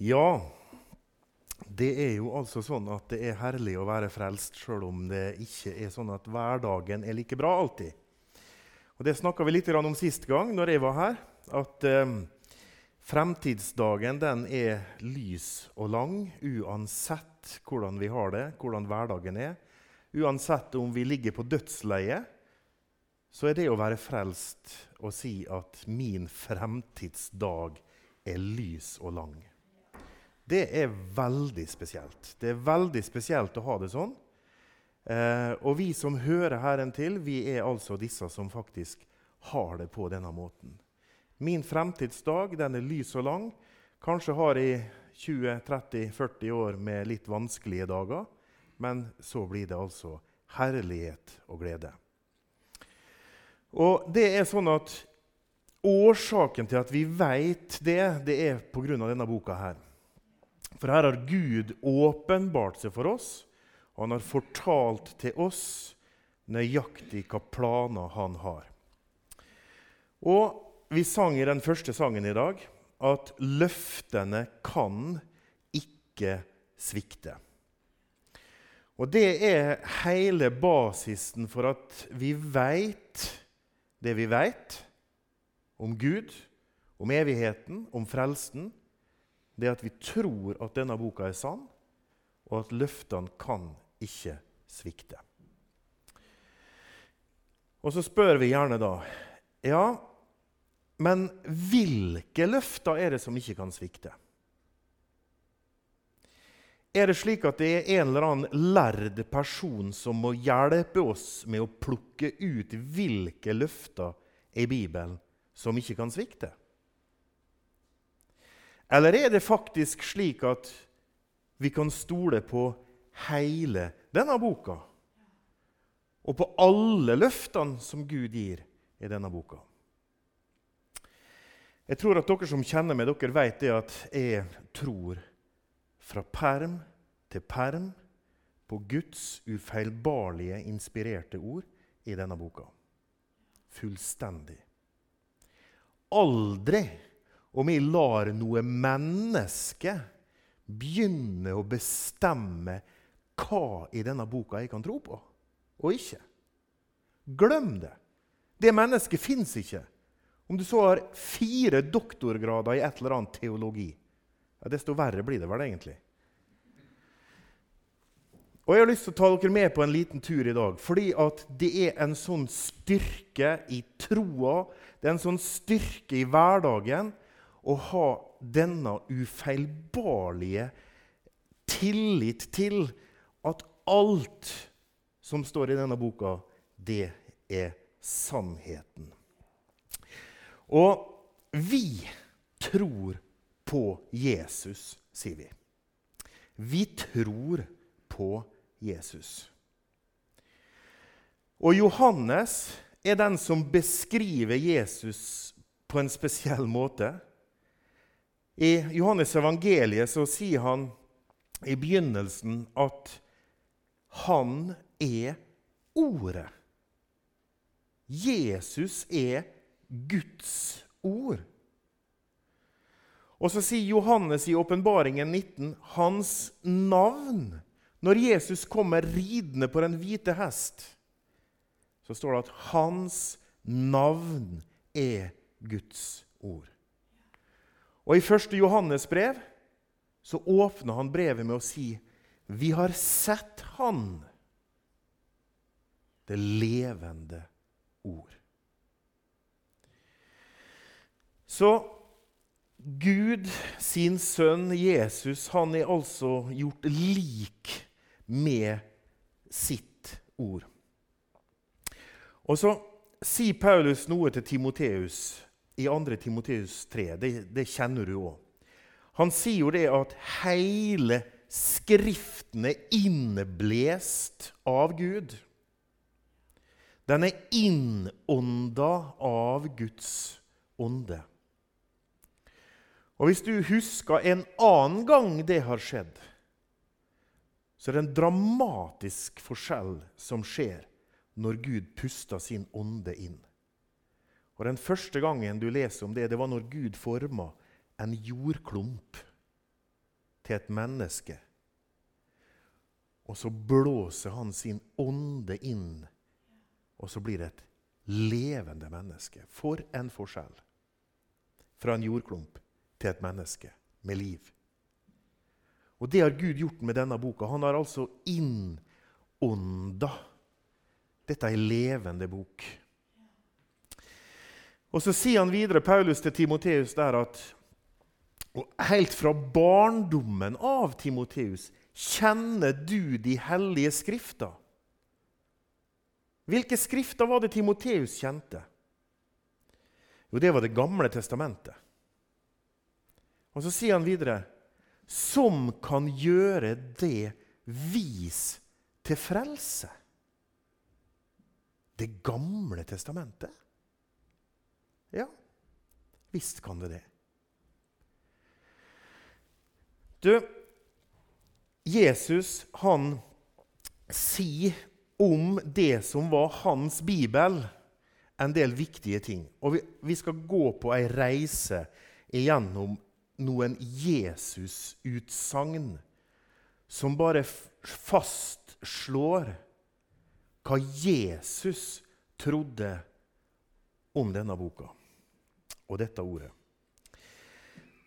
Ja, det er jo altså sånn at det er herlig å være frelst, sjøl om det ikke er sånn at hverdagen er like bra alltid. Og Det snakka vi litt om sist gang når jeg var her. At eh, fremtidsdagen den er lys og lang uansett hvordan vi har det, hvordan hverdagen er. Uansett om vi ligger på dødsleiet, så er det å være frelst å si at min fremtidsdag er lys og lang. Det er veldig spesielt. Det er veldig spesielt å ha det sånn. Eh, og vi som hører Herren til, vi er altså disse som faktisk har det på denne måten. Min fremtidsdag den er lys og lang. Kanskje har jeg 20-30-40 år med litt vanskelige dager. Men så blir det altså herlighet og glede. Og det er sånn at Årsaken til at vi vet det, det er pga. denne boka. her. For her har Gud åpenbart seg for oss, og han har fortalt til oss nøyaktig hva planer han har. Og vi sang i den første sangen i dag at løftene kan ikke svikte. Og det er hele basisen for at vi veit det vi veit om Gud, om evigheten, om frelsen det er at vi tror at denne boka er sann, og at løftene kan ikke svikte. Og så spør vi gjerne da Ja, men hvilke løfter er det som ikke kan svikte? Er det slik at det er en eller annen lærd person som må hjelpe oss med å plukke ut hvilke løfter i Bibelen som ikke kan svikte? Eller er det faktisk slik at vi kan stole på hele denne boka? Og på alle løftene som Gud gir i denne boka? Jeg tror at dere som kjenner meg, dere vet det at jeg tror fra perm til perm på Guds ufeilbarlige, inspirerte ord i denne boka. Fullstendig. Aldri om jeg lar noe menneske begynne å bestemme hva i denne boka jeg kan tro på og ikke. Glem det. Det mennesket fins ikke. Om du så har fire doktorgrader i et eller annet teologi, ja, desto verre blir det vel egentlig. Og Jeg har lyst til å ta dere med på en liten tur i dag, fordi at det er en sånn styrke i troa, det er en sånn styrke i hverdagen, å ha denne ufeilbarlige tillit til at alt som står i denne boka, det er sannheten. Og vi tror på Jesus, sier vi. Vi tror på Jesus. Og Johannes er den som beskriver Jesus på en spesiell måte. I Johannes evangeliet så sier han i begynnelsen at han er Ordet. Jesus er Guds ord. Og så sier Johannes i åpenbaringen 19 hans navn. Når Jesus kommer ridende på den hvite hest, så står det at hans navn er Guds ord. Og I 1. Johannes brev så åpner han brevet med å si vi har sett Han, det levende ord. Så Gud, sin sønn Jesus, han er altså gjort lik med sitt ord. Og så sier Paulus noe til Timoteus i 2. Timoteus 3. Det, det kjenner du òg. Han sier jo det at hele Skriften er inneblest av Gud. Den er innånda av Guds ånde. Og Hvis du husker en annen gang det har skjedd, så er det en dramatisk forskjell som skjer når Gud puster sin ånde inn. Og Den første gangen du leser om det, det var når Gud forma en jordklump. til et menneske. Og så blåser han sin ånde inn, og så blir det et levende menneske. For en forskjell! Fra en jordklump til et menneske med liv. Og det har Gud gjort med denne boka. Han har altså innånda. Dette er ei levende bok. Og Så sier han videre, Paulus til Timoteus, der at og helt fra barndommen av Timoteus kjenner du de hellige skrifter. Hvilke skrifter var det Timoteus kjente? Jo, det var Det gamle testamentet. Og Så sier han videre som kan gjøre det vis til frelse. Det gamle testamentet? Ja, visst kan det det. Du, Jesus han sier om det som var hans bibel, en del viktige ting. Og vi, vi skal gå på ei reise igjennom noen Jesus-utsagn som bare fastslår hva Jesus trodde om denne boka og dette ordet.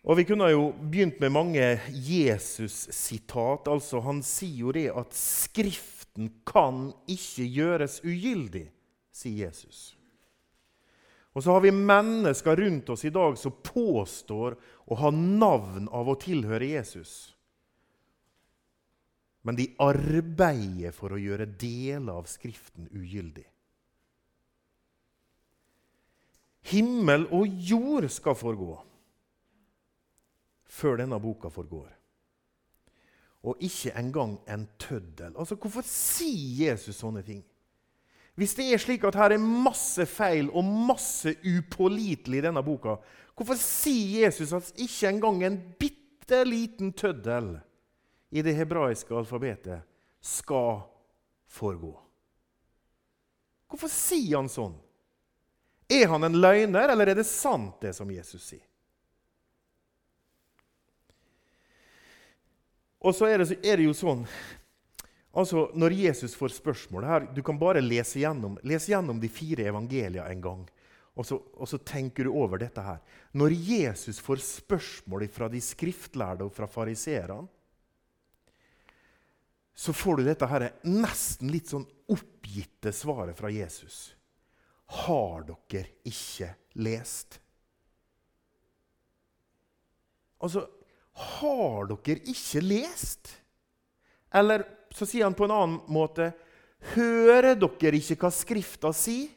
Og Vi kunne jo begynt med mange Jesus-sitat. Altså, han sier jo det at 'Skriften kan ikke gjøres ugyldig', sier Jesus. Og så har vi mennesker rundt oss i dag som påstår å ha navn av å tilhøre Jesus. Men de arbeider for å gjøre deler av Skriften ugyldig. Himmel og jord skal forgå før denne boka forgår. Og ikke engang en tøddel. Altså, Hvorfor sier Jesus sånne ting? Hvis det er slik at her er masse feil og masse upålitelig i denne boka, hvorfor sier Jesus at ikke engang en bitte liten tøddel i det hebraiske alfabetet skal foregå? Hvorfor sier han sånn? Er han en løgner, eller er det sant, det som Jesus sier? Og så er det, er det, jo sånn altså Når Jesus får spørsmål her, Du kan bare lese gjennom, lese gjennom de fire evangelia en gang. Og så, og så, tenker du over dette her. Når Jesus får spørsmål fra de skriftlærde og fra fariseerne, så får du dette her nesten litt sånn oppgitte svaret fra Jesus. Har dere ikke lest? Altså, har dere ikke lest? Eller så sier han på en annen måte Hører dere ikke hva Skrifta sier?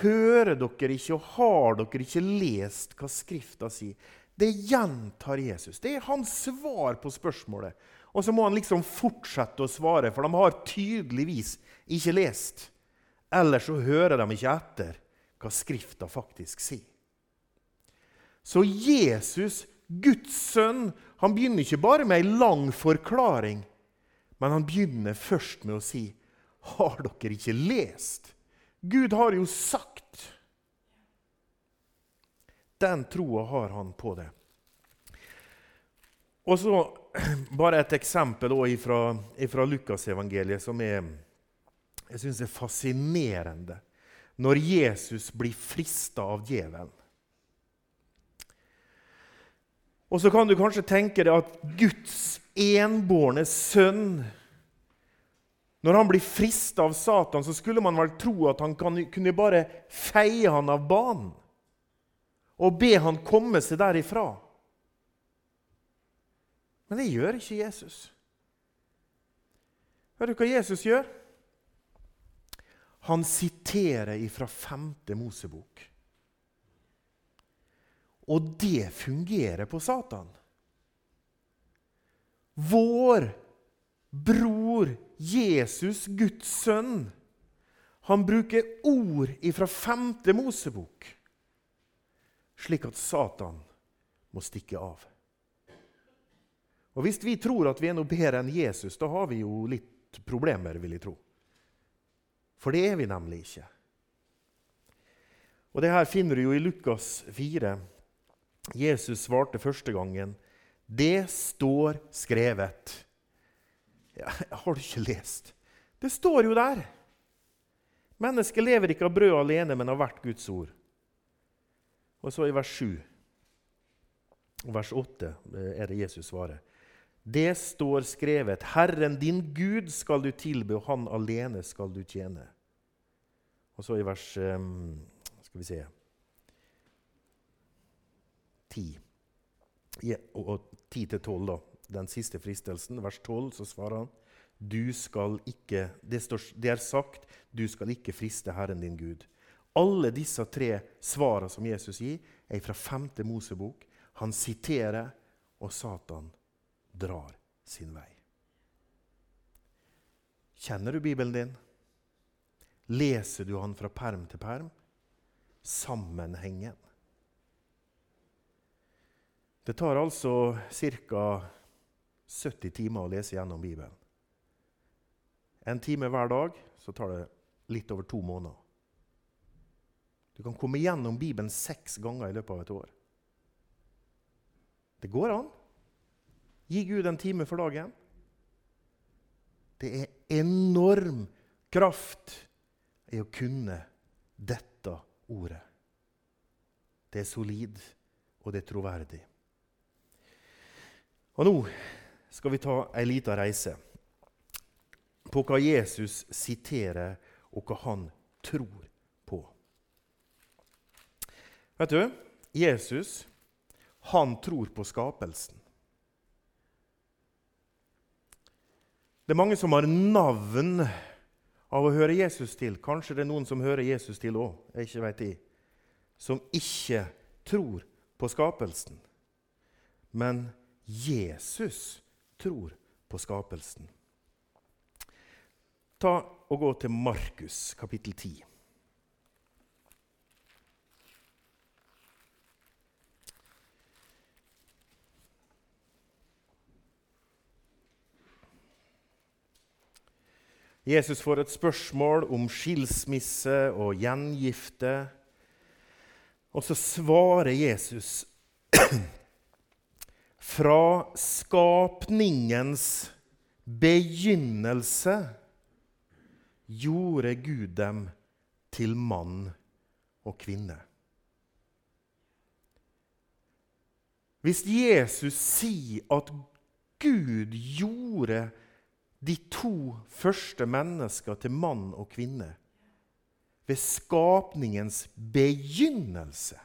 Hører dere ikke og har dere ikke lest hva Skrifta sier? Det gjentar Jesus. Det er hans svar på spørsmålet. Og så må han liksom fortsette å svare, for de har tydeligvis ikke lest. Ellers så hører de ikke etter hva Skrifta faktisk sier. Så Jesus, Guds sønn, han begynner ikke bare med ei lang forklaring, men han begynner først med å si Har dere ikke lest? Gud har jo sagt. Den troa har han på det. Og så bare et eksempel fra Lukasevangeliet som er, jeg synes er fascinerende. Når Jesus blir frista av djevelen. Og så kan du kanskje tenke deg at Guds enbårne sønn Når han blir frista av Satan, så skulle man vel tro at han kunne bare feie han av banen og be han komme seg derifra. Men det gjør ikke Jesus. Hører du hva Jesus gjør? Han siterer ifra femte Mosebok. Og det fungerer på Satan. Vår bror Jesus, Guds sønn, han bruker ord fra femte Mosebok, slik at Satan må stikke av. Og Hvis vi tror at vi er noe bedre enn Jesus, da har vi jo litt problemer, vil jeg tro. For det er vi nemlig ikke. Og Det her finner du jo i Lukas 4, Jesus svarte første gangen, 'Det står skrevet'. Ja, har du ikke lest? Det står jo der. Mennesket lever ikke av brød alene, men av hvert Guds ord. Og så i vers 7 og vers 8 eh, er det Jesus svarer. Det står skrevet, 'Herren din Gud skal du tilbe, og Han alene skal du tjene'. Og så i vers um, Skal vi se 10. Ja, og 10-12, da. Den siste fristelsen, vers 12, så svarer han du skal ikke, det, står, det, er sagt, du skal ikke friste Herren din Gud. Alle disse tre svarene som Jesus gir, er fra 5. Mosebok. Han siterer, og Satan drar sin vei. Kjenner du Bibelen din? Leser du han fra perm til perm? Sammenhengen. Det tar altså ca. 70 timer å lese gjennom Bibelen. En time hver dag, så tar det litt over to måneder. Du kan komme gjennom Bibelen seks ganger i løpet av et år. Det går an. Gi Gud en time for dagen. Det er enorm kraft i å kunne dette ordet. Det er solid, og det er troverdig. Og nå skal vi ta ei lita reise på hva Jesus siterer, og hva han tror på. Vet du, Jesus han tror på skapelsen. Det er mange som har navn av å høre Jesus til. Kanskje det er noen som hører Jesus til òg, jeg ikke vet jeg, som ikke tror på skapelsen. Men Jesus tror på skapelsen. Ta og Gå til Markus kapittel 10. Jesus får et spørsmål om skilsmisse og gjengifte. Og så svarer Jesus fra skapningens begynnelse gjorde Gud dem til mann og kvinne. Hvis Jesus sier at Gud gjorde de to første mennesker til mann og kvinne ved skapningens begynnelse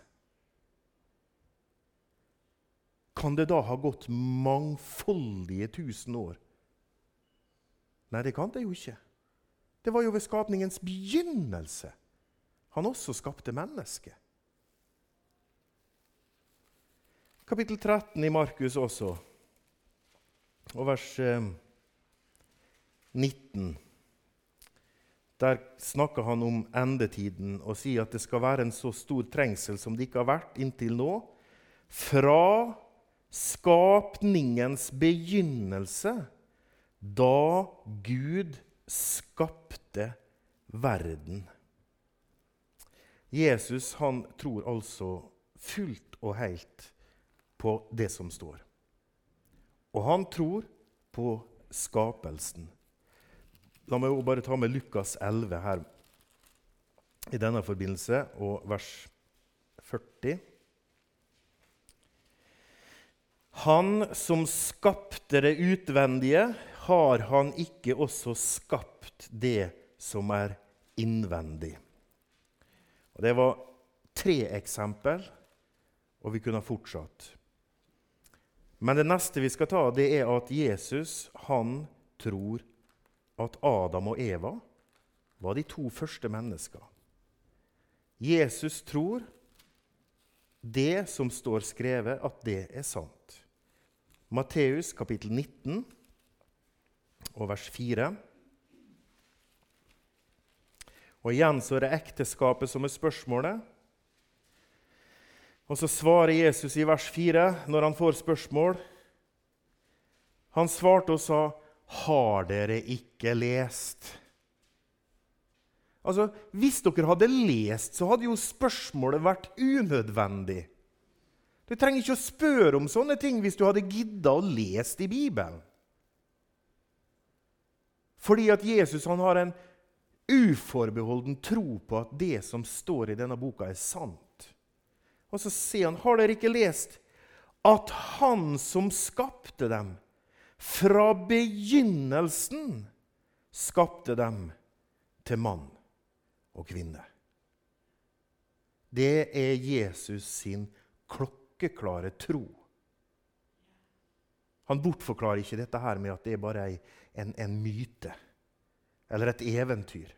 Kan det da ha gått mangfoldige tusen år? Nei, det kan det jo ikke. Det var jo ved skapningens begynnelse han også skapte mennesket. Kapittel 13 i Markus også, og vers 19. Eh, Der snakker han om endetiden og sier at det skal være en så stor trengsel som det ikke har vært inntil nå. Fra skapningens begynnelse, da Gud skapte verden. Jesus han tror altså fullt og helt på det som står. Og han tror på skapelsen. La meg bare ta med Lukas 11 her i denne forbindelse, og vers 40. Han som skapte det utvendige, har han ikke også skapt det som er innvendig? Og det var tre eksempel, og vi kunne ha fortsatt. Men det neste vi skal ta, det er at Jesus han tror at Adam og Eva var de to første mennesker. Jesus tror det som står skrevet, at det er sant. Matteus kapittel 19 og vers 4. Og igjen så er det ekteskapet som er spørsmålet. Og så svarer Jesus i vers 4 når han får spørsmål. Han svarte og sa, 'Har dere ikke lest?' Altså, Hvis dere hadde lest, så hadde jo spørsmålet vært unødvendig. Du trenger ikke å spørre om sånne ting hvis du hadde gidda å lese i Bibelen. Fordi at Jesus han har en uforbeholden tro på at det som står i denne boka, er sant. Og så sier han, har dere ikke lest at han som skapte dem, fra begynnelsen skapte dem til mann og kvinne? Det er Jesus sin klokkeklare tro. Han bortforklarer ikke dette her med at det er bare en, en myte eller et eventyr.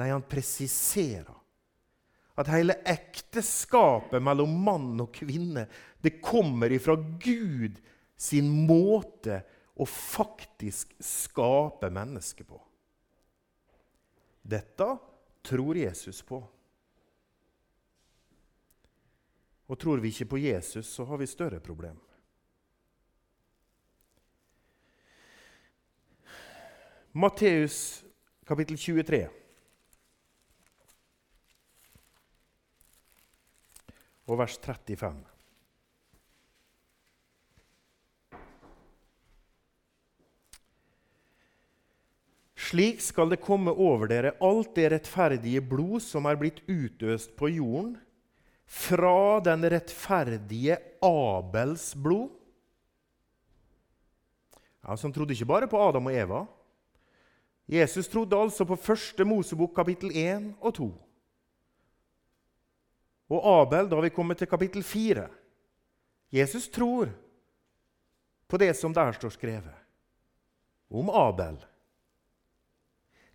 Nei, han presiserer at hele ekteskapet mellom mann og kvinne det kommer ifra Gud sin måte å faktisk skape mennesket på. Dette tror Jesus på. Og tror vi ikke på Jesus, så har vi større problem. Matteus kapittel 23. Og vers 35. Slik skal det komme over dere alt det rettferdige blod som er blitt utøst på jorden, fra den rettferdige Abels blod. Ja, så Han trodde ikke bare på Adam og Eva. Jesus trodde altså på første Mosebok kapittel 1 og 2. Og Abel, da vi kommer til kapittel 4. Jesus tror på det som der står skrevet om Abel.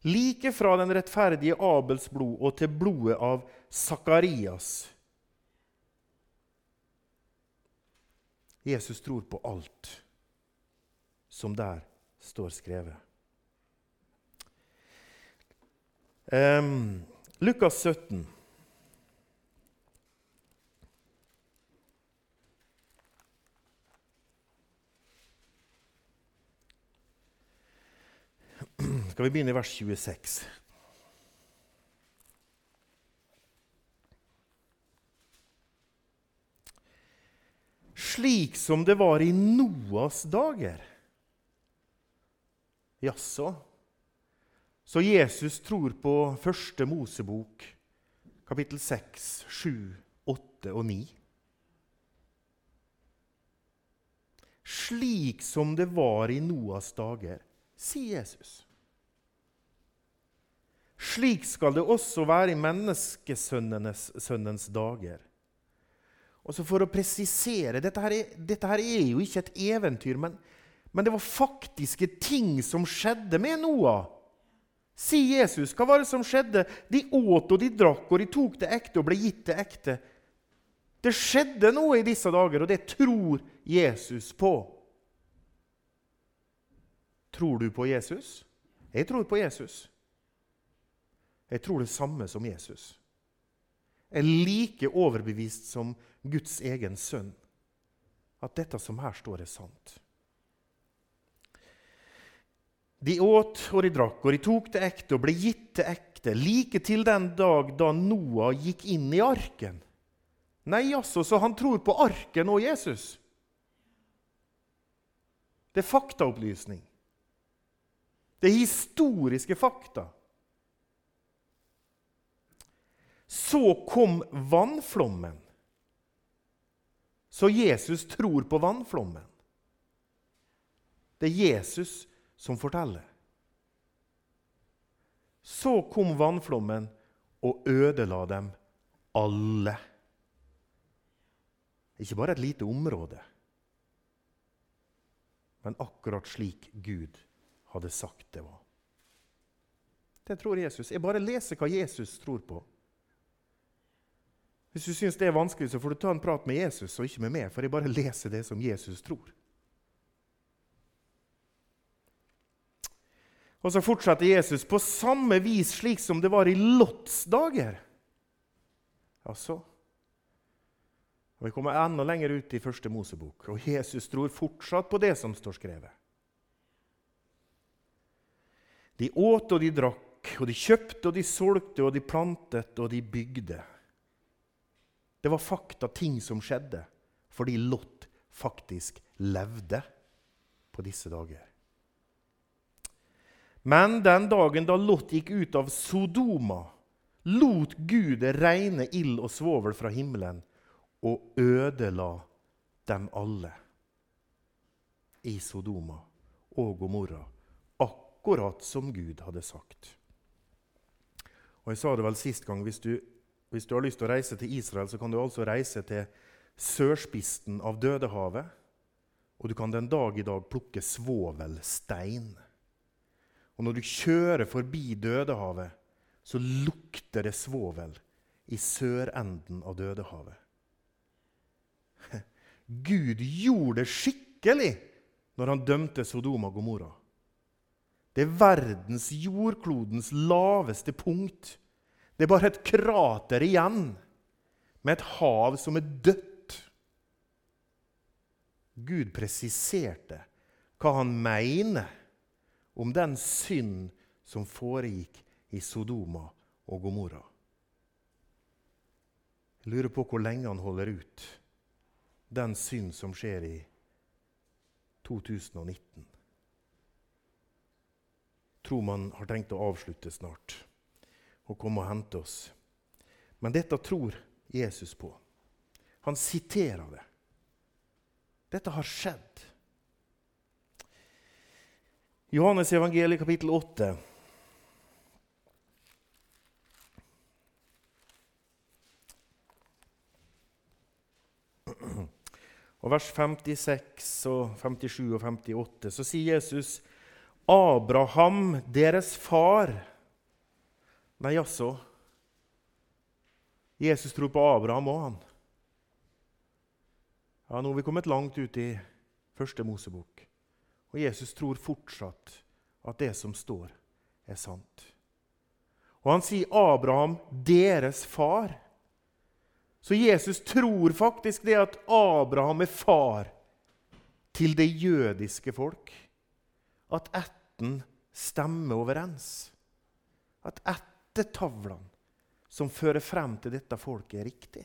Like fra den rettferdige Abels blod og til blodet av Sakarias Jesus tror på alt som der står skrevet. Um, Lukas 17. Skal vi begynne i vers 26? slik som det var i Noas dager. Jaså? Så Jesus tror på første Mosebok, kapittel 6, 7, 8 og 9. Slik som det var i Noas dager, sier Jesus. Slik skal det også være i menneskesønnens dager. Og så For å presisere dette her, er, dette her er jo ikke et eventyr, men, men, det var faktiske ting som skjedde med Noah. Si Jesus. Hva var det som skjedde? De åt og de drakk, og de tok det ekte og ble gitt det ekte. Det skjedde noe i disse dager, og det tror Jesus på. Tror du på Jesus? Jeg tror på Jesus. Jeg tror det samme som Jesus. Jeg er like overbevist som Guds egen sønn, at dette som her står, er sant. De åt og de drakk, og de tok det ekte og ble gitt det ekte, like til den dag da Noah gikk inn i arken. Nei, altså, så han tror på arken og Jesus. Det er faktaopplysning. Det er historiske fakta. Så kom vannflommen. Så Jesus tror på vannflommen. Det er Jesus som forteller. Så kom vannflommen og ødela dem alle. Ikke bare et lite område, men akkurat slik Gud hadde sagt det var. Det tror Jesus. Jeg bare leser hva Jesus tror på. Hvis du syns det er vanskelig, så får du ta en prat med Jesus og ikke med meg, for jeg bare leser det som Jesus tror. Og så fortsetter Jesus på samme vis slik som det var i Lots dager. Altså og Vi kommer enda lenger ut i første Mosebok, og Jesus tror fortsatt på det som står skrevet. De åt og de drakk, og de kjøpte og de solgte og de plantet og de bygde. Det var fakta, ting som skjedde, fordi Lot faktisk levde på disse dager. Men den dagen da Lot gikk ut av Sodoma, lot Gud regne ild og svovel fra himmelen og ødela dem alle i Sodoma og Gomorra, akkurat som Gud hadde sagt. Og Jeg sa det vel sist gang. Hvis du, hvis du har lyst til å reise til Israel, så kan du altså reise til sørspissen av Dødehavet. Og du kan den dag i dag plukke svovelstein. Og når du kjører forbi Dødehavet, så lukter det svovel i sørenden av Dødehavet. Gud gjorde det skikkelig når han dømte Sodoma og Gomorra. Det er verdens, jordklodens laveste punkt. Det er bare et krater igjen, med et hav som er dødt. Gud presiserte hva han mener om den synd som foregikk i Sodoma og Gomorra. Jeg lurer på hvor lenge han holder ut den synd som skjer i 2019 tror man har tenkt å avslutte snart og komme og hente oss. Men dette tror Jesus på. Han siterer det. Dette har skjedd. Johannes evangeliet kapittel 8. Og vers 56, og 57 og 58 så sier Jesus Abraham, deres far Nei, jaså. Jesus tror på Abraham òg, han. Ja, Nå har vi kommet langt ut i første Mosebok. Og Jesus tror fortsatt at det som står, er sant. Og han sier Abraham, deres far. Så Jesus tror faktisk det at Abraham er far til det jødiske folk at ætten stemmer overens. At ættetavlene som fører frem til dette folket, er riktig.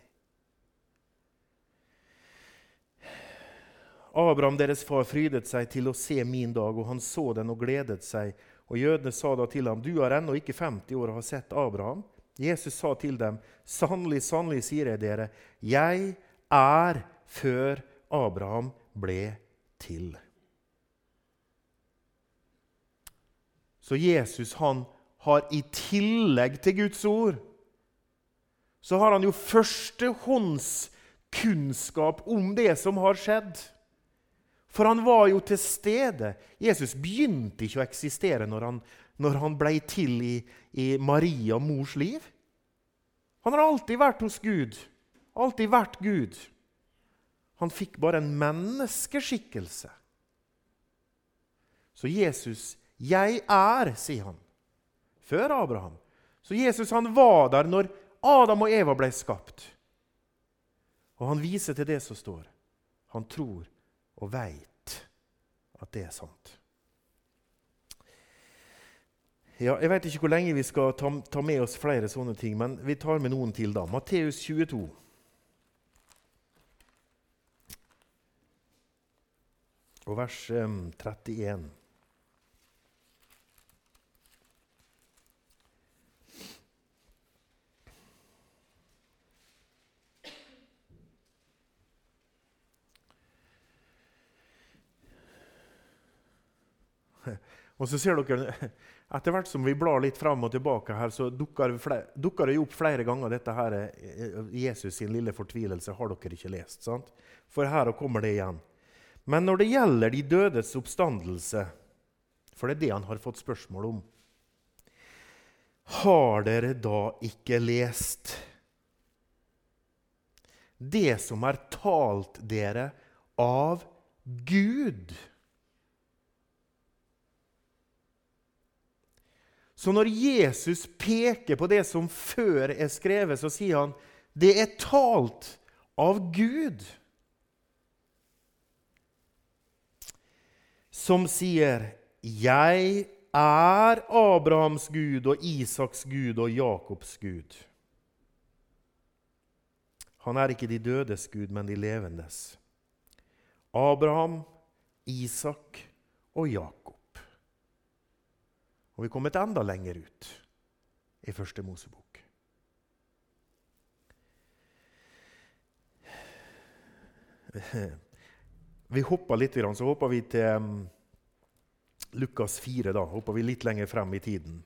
Abraham, deres far, frydet seg til å se min dag, og han så den og gledet seg. Og Jødene sa da til ham, 'Du har ennå ikke 50 år og har sett Abraham.' Jesus sa til dem, 'Sannelig, sannelig, sier jeg dere, jeg er før Abraham ble til.' Så Jesus han har i tillegg til Guds ord så har han jo førstehåndskunnskap om det som har skjedd. For han var jo til stede. Jesus begynte ikke å eksistere når han, han ble til i, i Maria mors liv. Han har alltid vært hos Gud. Alltid vært Gud. Han fikk bare en menneskeskikkelse. Så Jesus 'Jeg er', sier han. Før Abraham. Så Jesus han var der når Adam og Eva ble skapt. Og han viser til det som står. Han tror og veit at det er sant. Ja, jeg vet ikke hvor lenge vi skal ta, ta, med oss flere sånne ting, men vi tar med noen til. da. Matteus 22. Og vers um, 31. Og så ser dere, Etter hvert som vi blar litt fram og tilbake, her, så dukker, flere, dukker det opp flere ganger dette her, eh, Jesus sin lille fortvilelse har dere ikke lest. sant? For her kommer det igjen. Men når det gjelder de dødes oppstandelse, for det er det han har fått spørsmål om Har dere da ikke lest det som er talt dere av Gud? Så når Jesus peker på det som før er skrevet, så sier han det er talt av Gud. Som sier 'Jeg er Abrahams Gud og Isaks Gud og Jakobs Gud'. Han er ikke de dødes Gud, men de levendes. Abraham, Isak og Jakob. Og vi er kommet enda lenger ut i Første Mosebok. Vi hopper litt, så hopper vi til um, Lukas 4. Da hopper vi litt lenger frem i tiden.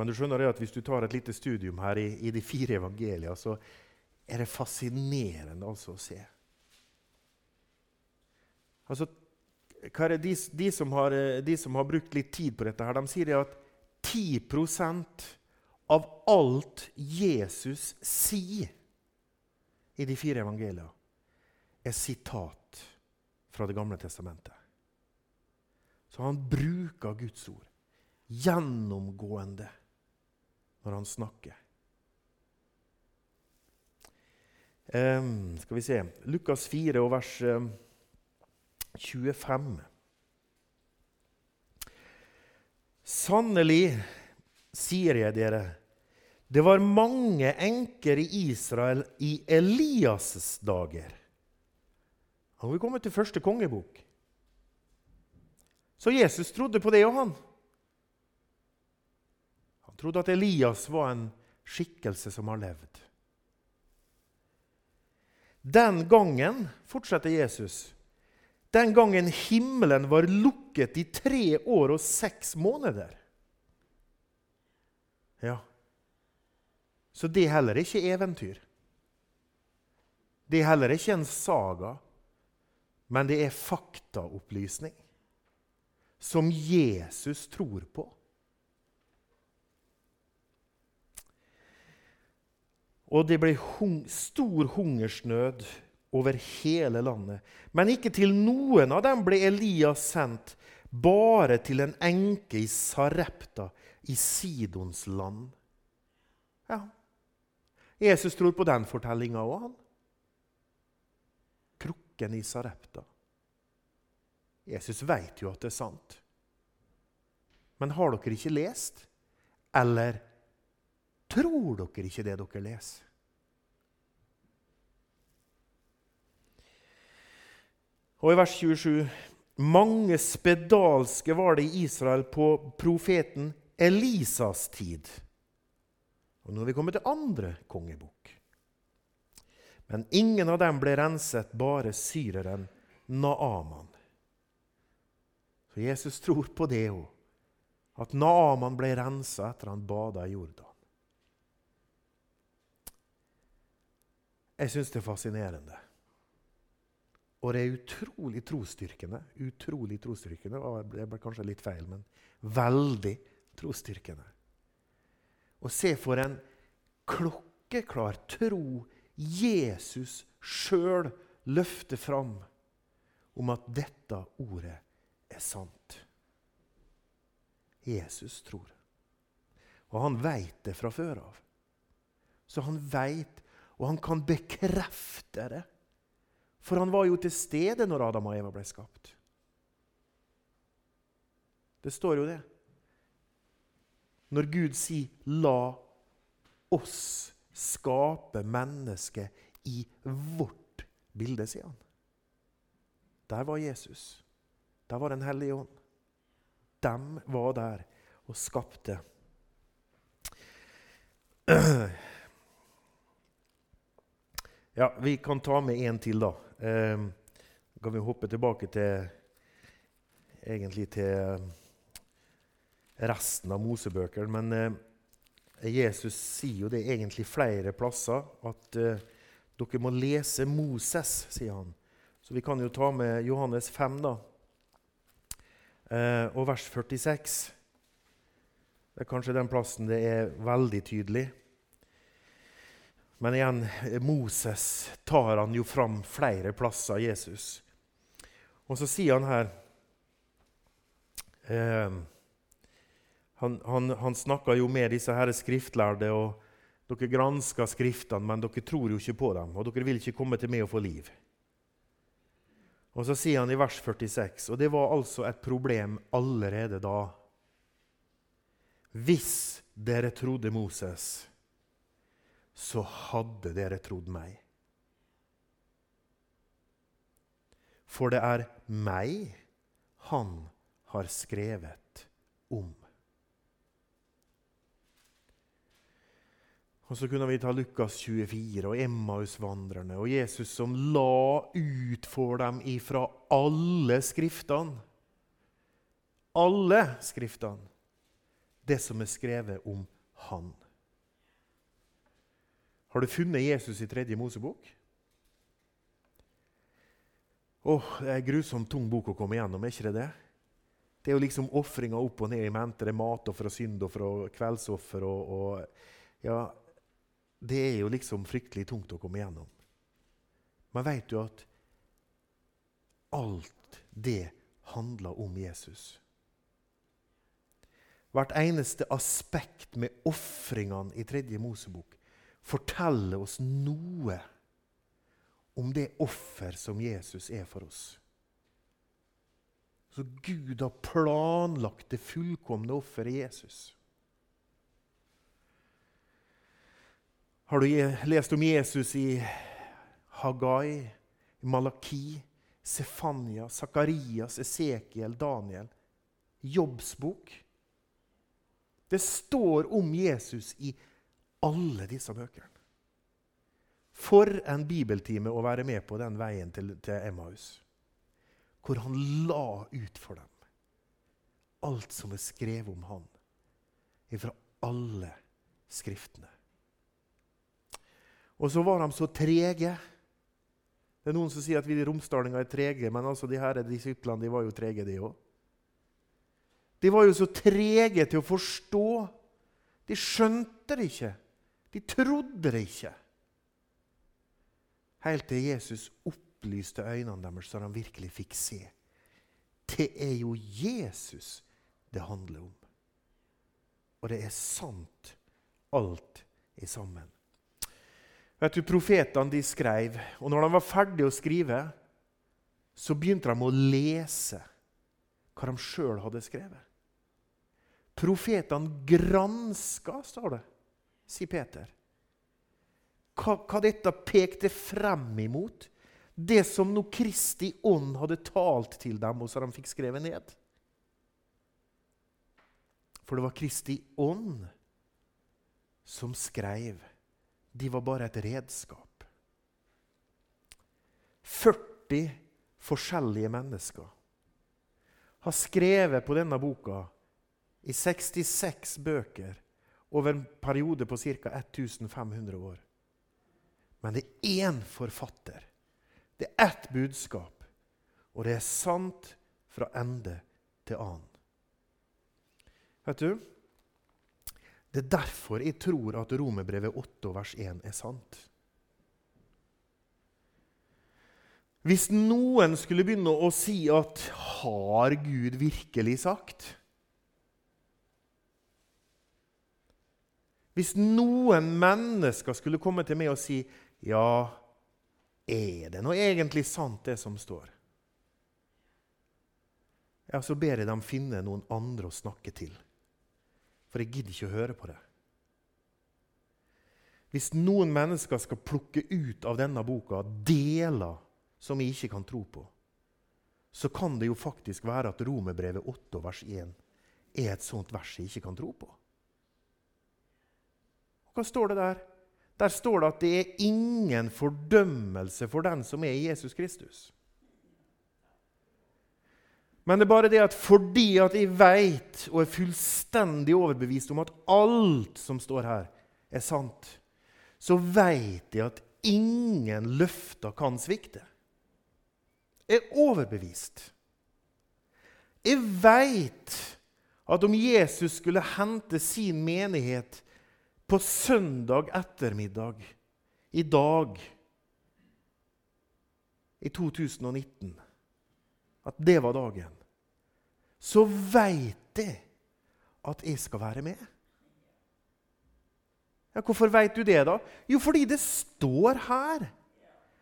Men du skjønner at hvis du tar et lite studium her i, i de fire evangeliene, så er det fascinerende altså å se. Altså, de, de, som har, de, som har, brukt litt tid på dette, her, de sier at 10% av alt Jesus sier i de fire evangeliene, er sitat fra Det gamle testamentet. Så han bruker Guds ord gjennomgående når han snakker. Um, skal vi se Lukas 4 og vers um, 25. Sannelig sier jeg dere, det var mange enker i Israel i Elias' dager. Og vi kommet til første kongebok. Så Jesus trodde på det, og han trodde at Elias var en skikkelse som har levd. Den gangen, fortsetter Jesus, den gangen himmelen var lukket i tre år og seks måneder. Ja, så det er heller ikke eventyr. Det er heller ikke en saga, men det er faktaopplysning som Jesus tror på. Og det ble hung stor hungersnød over hele landet. Men ikke til noen av dem ble Elias sendt, bare til en enke i Sarepta i Sidons land. Ja, Jesus tror på den fortellinga òg, han. Krukken i Sarepta. Jesus veit jo at det er sant. Men har dere ikke lest? Eller Tror dere ikke det dere leser? Og i vers 27.: Mange spedalske var det i Israel på profeten Elisas tid. Og Nå er vi kommet til andre kongebok. Men ingen av dem ble renset, bare syreren Naaman. Så Jesus tror på det òg, at Naaman ble rensa etter han bada i Jordan. Jeg syns det er fascinerende. Og det er utrolig trosstyrkende. Utrolig trosstyrkende. Det ble kanskje litt feil, men veldig trosstyrkende. Og se for en klokkeklar tro Jesus sjøl løfter fram om at dette ordet er sant. Jesus tror. Og han veit det fra før av. Så han veit og han kan bekrefte det. For han var jo til stede når Adam og Eva ble skapt. Det står jo det. Når Gud sier 'la oss skape mennesket i vårt bilde', sier han. Der var Jesus. Der var Den hellige ånd. De var der og skapte. Ja, Vi kan ta med en til, da. Eh, kan vi hoppe tilbake til egentlig til resten av Mosebøkene. Men eh, Jesus sier jo det egentlig flere plasser, at eh, dere må lese Moses, sier han. Så vi kan jo ta med Johannes 5, da. Eh, og vers 46. Det er kanskje den plassen det er veldig tydelig. Men igjen, Moses tar han jo fram flere plasser, Jesus. Og så sier han her eh, Han, han, han snakker jo med disse her skriftlærde, og dere gransker Skriftene, men dere tror jo ikke på dem, og dere vil ikke komme til meg og få liv. Og så sier han i vers 46, og det var altså et problem allerede da. Hvis dere trodde Moses så hadde dere trodd meg. For det er meg han har skrevet om. Og Så kunne vi ta Lukas 24 og Emmausvandrerne og Jesus som la ut for dem ifra alle skriftene. Alle skriftene. Det som er skrevet om han. Har du funnet Jesus i tredje Mosebok? Åh, Det er en grusomt tung bok å komme igjennom, er ikke det det? Det er jo liksom ofringa opp og ned i mente. Det er matoffer og syndoffer og kveldsoffer. Og, og, ja, det er jo liksom fryktelig tungt å komme igjennom. Men veit du at alt det handler om Jesus? Hvert eneste aspekt med ofringene i tredje Mosebok forteller oss noe om det offer som Jesus er for oss. Så Gud har planlagt det fullkomne offeret Jesus. Har du lest om Jesus i Hagai, Malaki, Sefania, Sakarias, Esekiel, Daniel? Jobbsbok? Det står om Jesus i alle disse bøkene. For en bibeltime å være med på den veien til, til Emmaus. Hvor han la ut for dem alt som er skrevet om han, ifra alle skriftene. Og så var de så trege. Det er Noen som sier at vi romsdalinger er trege, men altså de her disiplene de var jo trege, de òg. De var jo så trege til å forstå. De skjønte det ikke. De trodde det ikke. Helt til Jesus opplyste øynene deres, så de virkelig fikk se. Det er jo Jesus det handler om. Og det er sant, alt er sammen. Vet du, Profetene de skrev, og når de var ferdige å skrive, så begynte de å lese hva de sjøl hadde skrevet. Profetene granska, står det, sier Peter hva, hva dette pekte frem imot. Det som nå Kristi ånd hadde talt til dem, og så de fikk skrevet ned. For det var Kristi ånd som skrev. De var bare et redskap. 40 forskjellige mennesker har skrevet på denne boka i 66 bøker over en periode på ca. 1500 år. Men det er én forfatter. Det er ett budskap, og det er sant fra ende til annen. Vet du? Det er derfor jeg tror at Romerbrevet 8 vers 1 er sant. Hvis noen skulle begynne å si at 'Har Gud virkelig sagt?' Hvis noen mennesker skulle komme til meg og si ja, er det nå egentlig sant, det som står? Ja, Så ber jeg dem finne noen andre å snakke til. For jeg gidder ikke å høre på det. Hvis noen mennesker skal plukke ut av denne boka deler som jeg ikke kan tro på, så kan det jo faktisk være at Romerbrevet 8 vers 1 er et sånt vers jeg ikke kan tro på. Hva står det der? Der står det at det er ingen fordømmelse for den som er Jesus Kristus. Men det er bare det at fordi at jeg veit og er fullstendig overbevist om at alt som står her, er sant, så veit jeg at ingen løfter kan svikte. Jeg er overbevist. Jeg veit at om Jesus skulle hente sin menighet på søndag ettermiddag i dag i 2019 at det var dagen, så veit jeg at jeg skal være med. Ja, hvorfor veit du det, da? Jo, fordi det står her.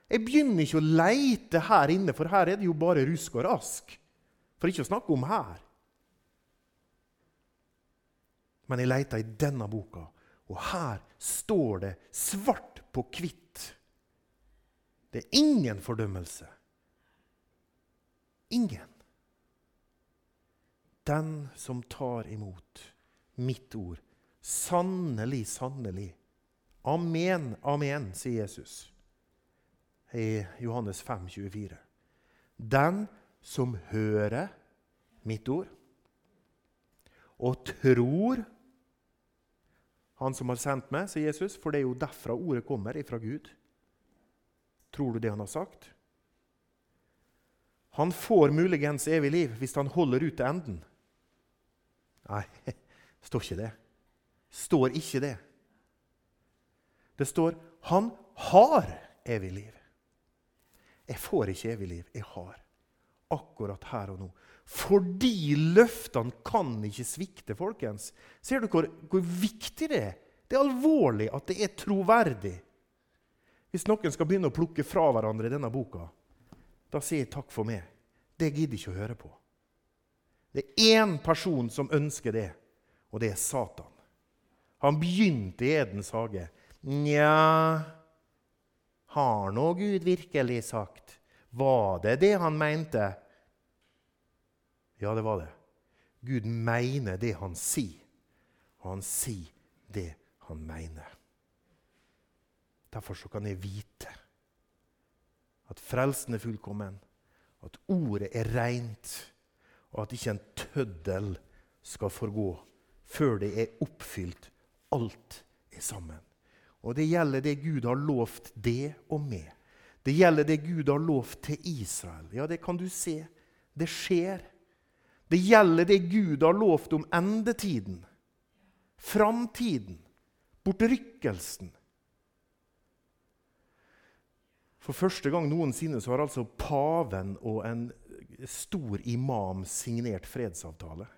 Jeg begynner ikke å leite her inne, for her er det jo bare rusk og rask. For ikke å snakke om her. Men jeg leita i denne boka Og her står det svart på hvitt. Det er ingen fordømmelse. Ingen. Den som tar imot mitt ord, sannelig, sannelig. Amen, amen, sier Jesus i Johannes 5, 24. Den som hører mitt ord og tror Han som har sendt meg, sier Jesus, for det er jo derfra ordet kommer, ifra Gud. Tror du det han har sagt? Han får muligens evig liv hvis han holder ut til enden. Nei, står ikke det. Står ikke det. Det står 'han har evig liv'. Jeg får ikke evig liv. Jeg har. Akkurat her og nå. Fordi løftene kan ikke svikte, folkens. Ser du hvor, hvor viktig det er? Det er alvorlig at det er troverdig. Hvis noen skal begynne å plukke fra hverandre i denne boka, da sier jeg takk for meg. Det gidder jeg ikke å høre på. Det er én person som ønsker det, og det er Satan. Han begynte i Edens hage. Nja Har nå Gud virkelig sagt? Var det det han mente? Ja, det var det. Gud mener det han sier, og han sier det han mener. Derfor så kan jeg vite at frelsen er fullkommen, at ordet er rent, og at ikke en tøddel skal forgå før det er oppfylt. Alt er sammen. Og det gjelder det Gud har lovt det og med. Det gjelder det Gud har lovt til Israel. Ja, det kan du se. Det skjer. Det gjelder det Gud har lovt om endetiden, framtiden, bortrykkelsen. For første gang noensinne så har altså paven og en stor imam signert fredsavtale.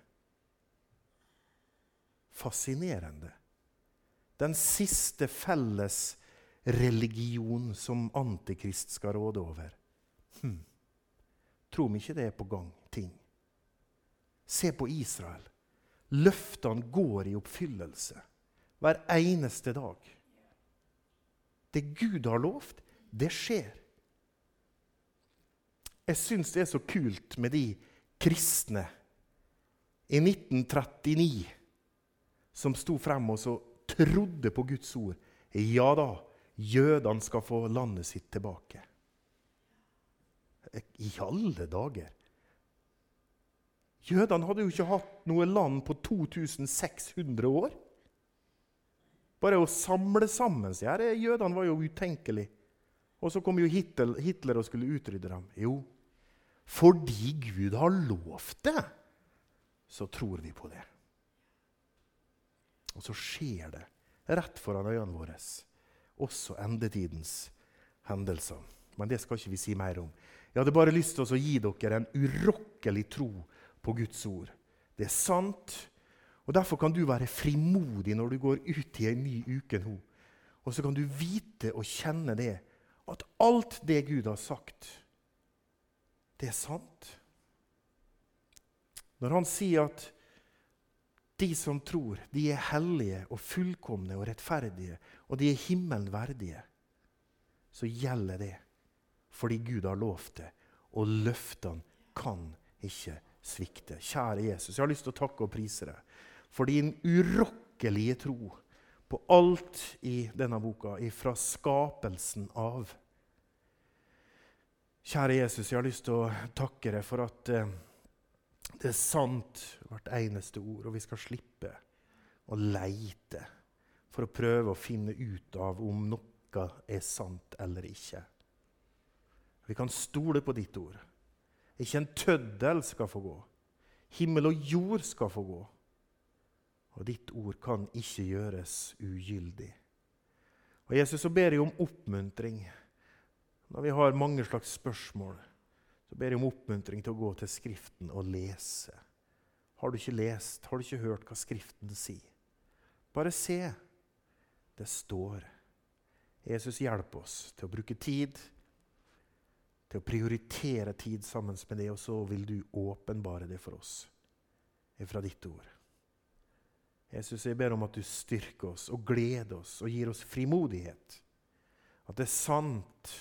Fascinerende. Den siste felles religion som Antikrist skal råde over. Hm. Tror vi ikke det er på gang, ting? Se på Israel. Løftene går i oppfyllelse hver eneste dag. Det Gud har lovt, det skjer. Jeg syns det er så kult med de kristne i 1939 som sto frem og så trodde på Guds ord. Ja da, jødene skal få landet sitt tilbake. I alle dager! Jødene hadde jo ikke hatt noe land på 2600 år. Bare å samle sammen seg her, Jødene var jo utenkelig. Og så kom jo Hitler, og skulle utrydde dem. Jo, fordi Gud har lovt det, så tror vi på det. Og så skjer det rett foran øynene våre. Også endetidens hendelser. Men det skal ikke vi si mer om. Jeg hadde bare lyst til å gi dere en urokkelig tro på Guds ord. Det er sant, og derfor kan du være frimodig når du går ut i en ny uke nå. Og så kan du vite og kjenne det, at alt det Gud har sagt, det er sant. Når han sier at de som tror, de er hellige og fullkomne og rettferdige, og de er himmelen verdige, så gjelder det fordi Gud har lovt det, og løftene kan ikke svikte. Kjære Jesus, jeg har lyst til å takke og prise deg for din urokkelige tro på alt i denne boka, fra skapelsen av. Kjære Jesus, jeg har lyst til å takke deg for at eh, det er sant, hvert eneste ord, og vi skal slippe å leite for å prøve å finne ut av om noe er sant eller ikke. Vi kan stole på ditt ord. Ikke en tøddel skal få gå. Himmel og jord skal få gå. Og ditt ord kan ikke gjøres ugyldig. Og Jesus, så ber jeg om oppmuntring når vi har mange slags spørsmål, så ber jeg om oppmuntring til å gå til Skriften og lese. Har du ikke lest, har du ikke hørt hva Skriften sier? Bare se. Det står. Jesus hjelper oss til å bruke tid, til å prioritere tid sammen med det, og så vil du åpenbare det for oss fra ditt ord. Jesus, jeg ber om at du styrker oss og gleder oss og gir oss frimodighet. At det er sant,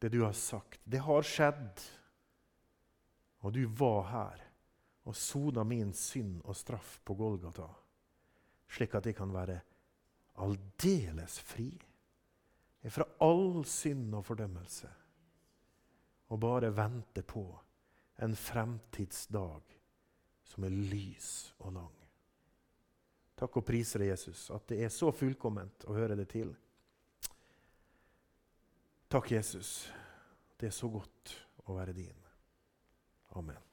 det du har sagt. Det har skjedd. Og du var her og sona min synd og straff på Golgata, slik at jeg kan være aldeles fri fra all synd og fordømmelse, og bare vente på en fremtidsdag som er lys og lang. Takk og priser Jesus, at det er så fullkomment å høre det til. Takk, Jesus. Det er så godt å være din. Amen.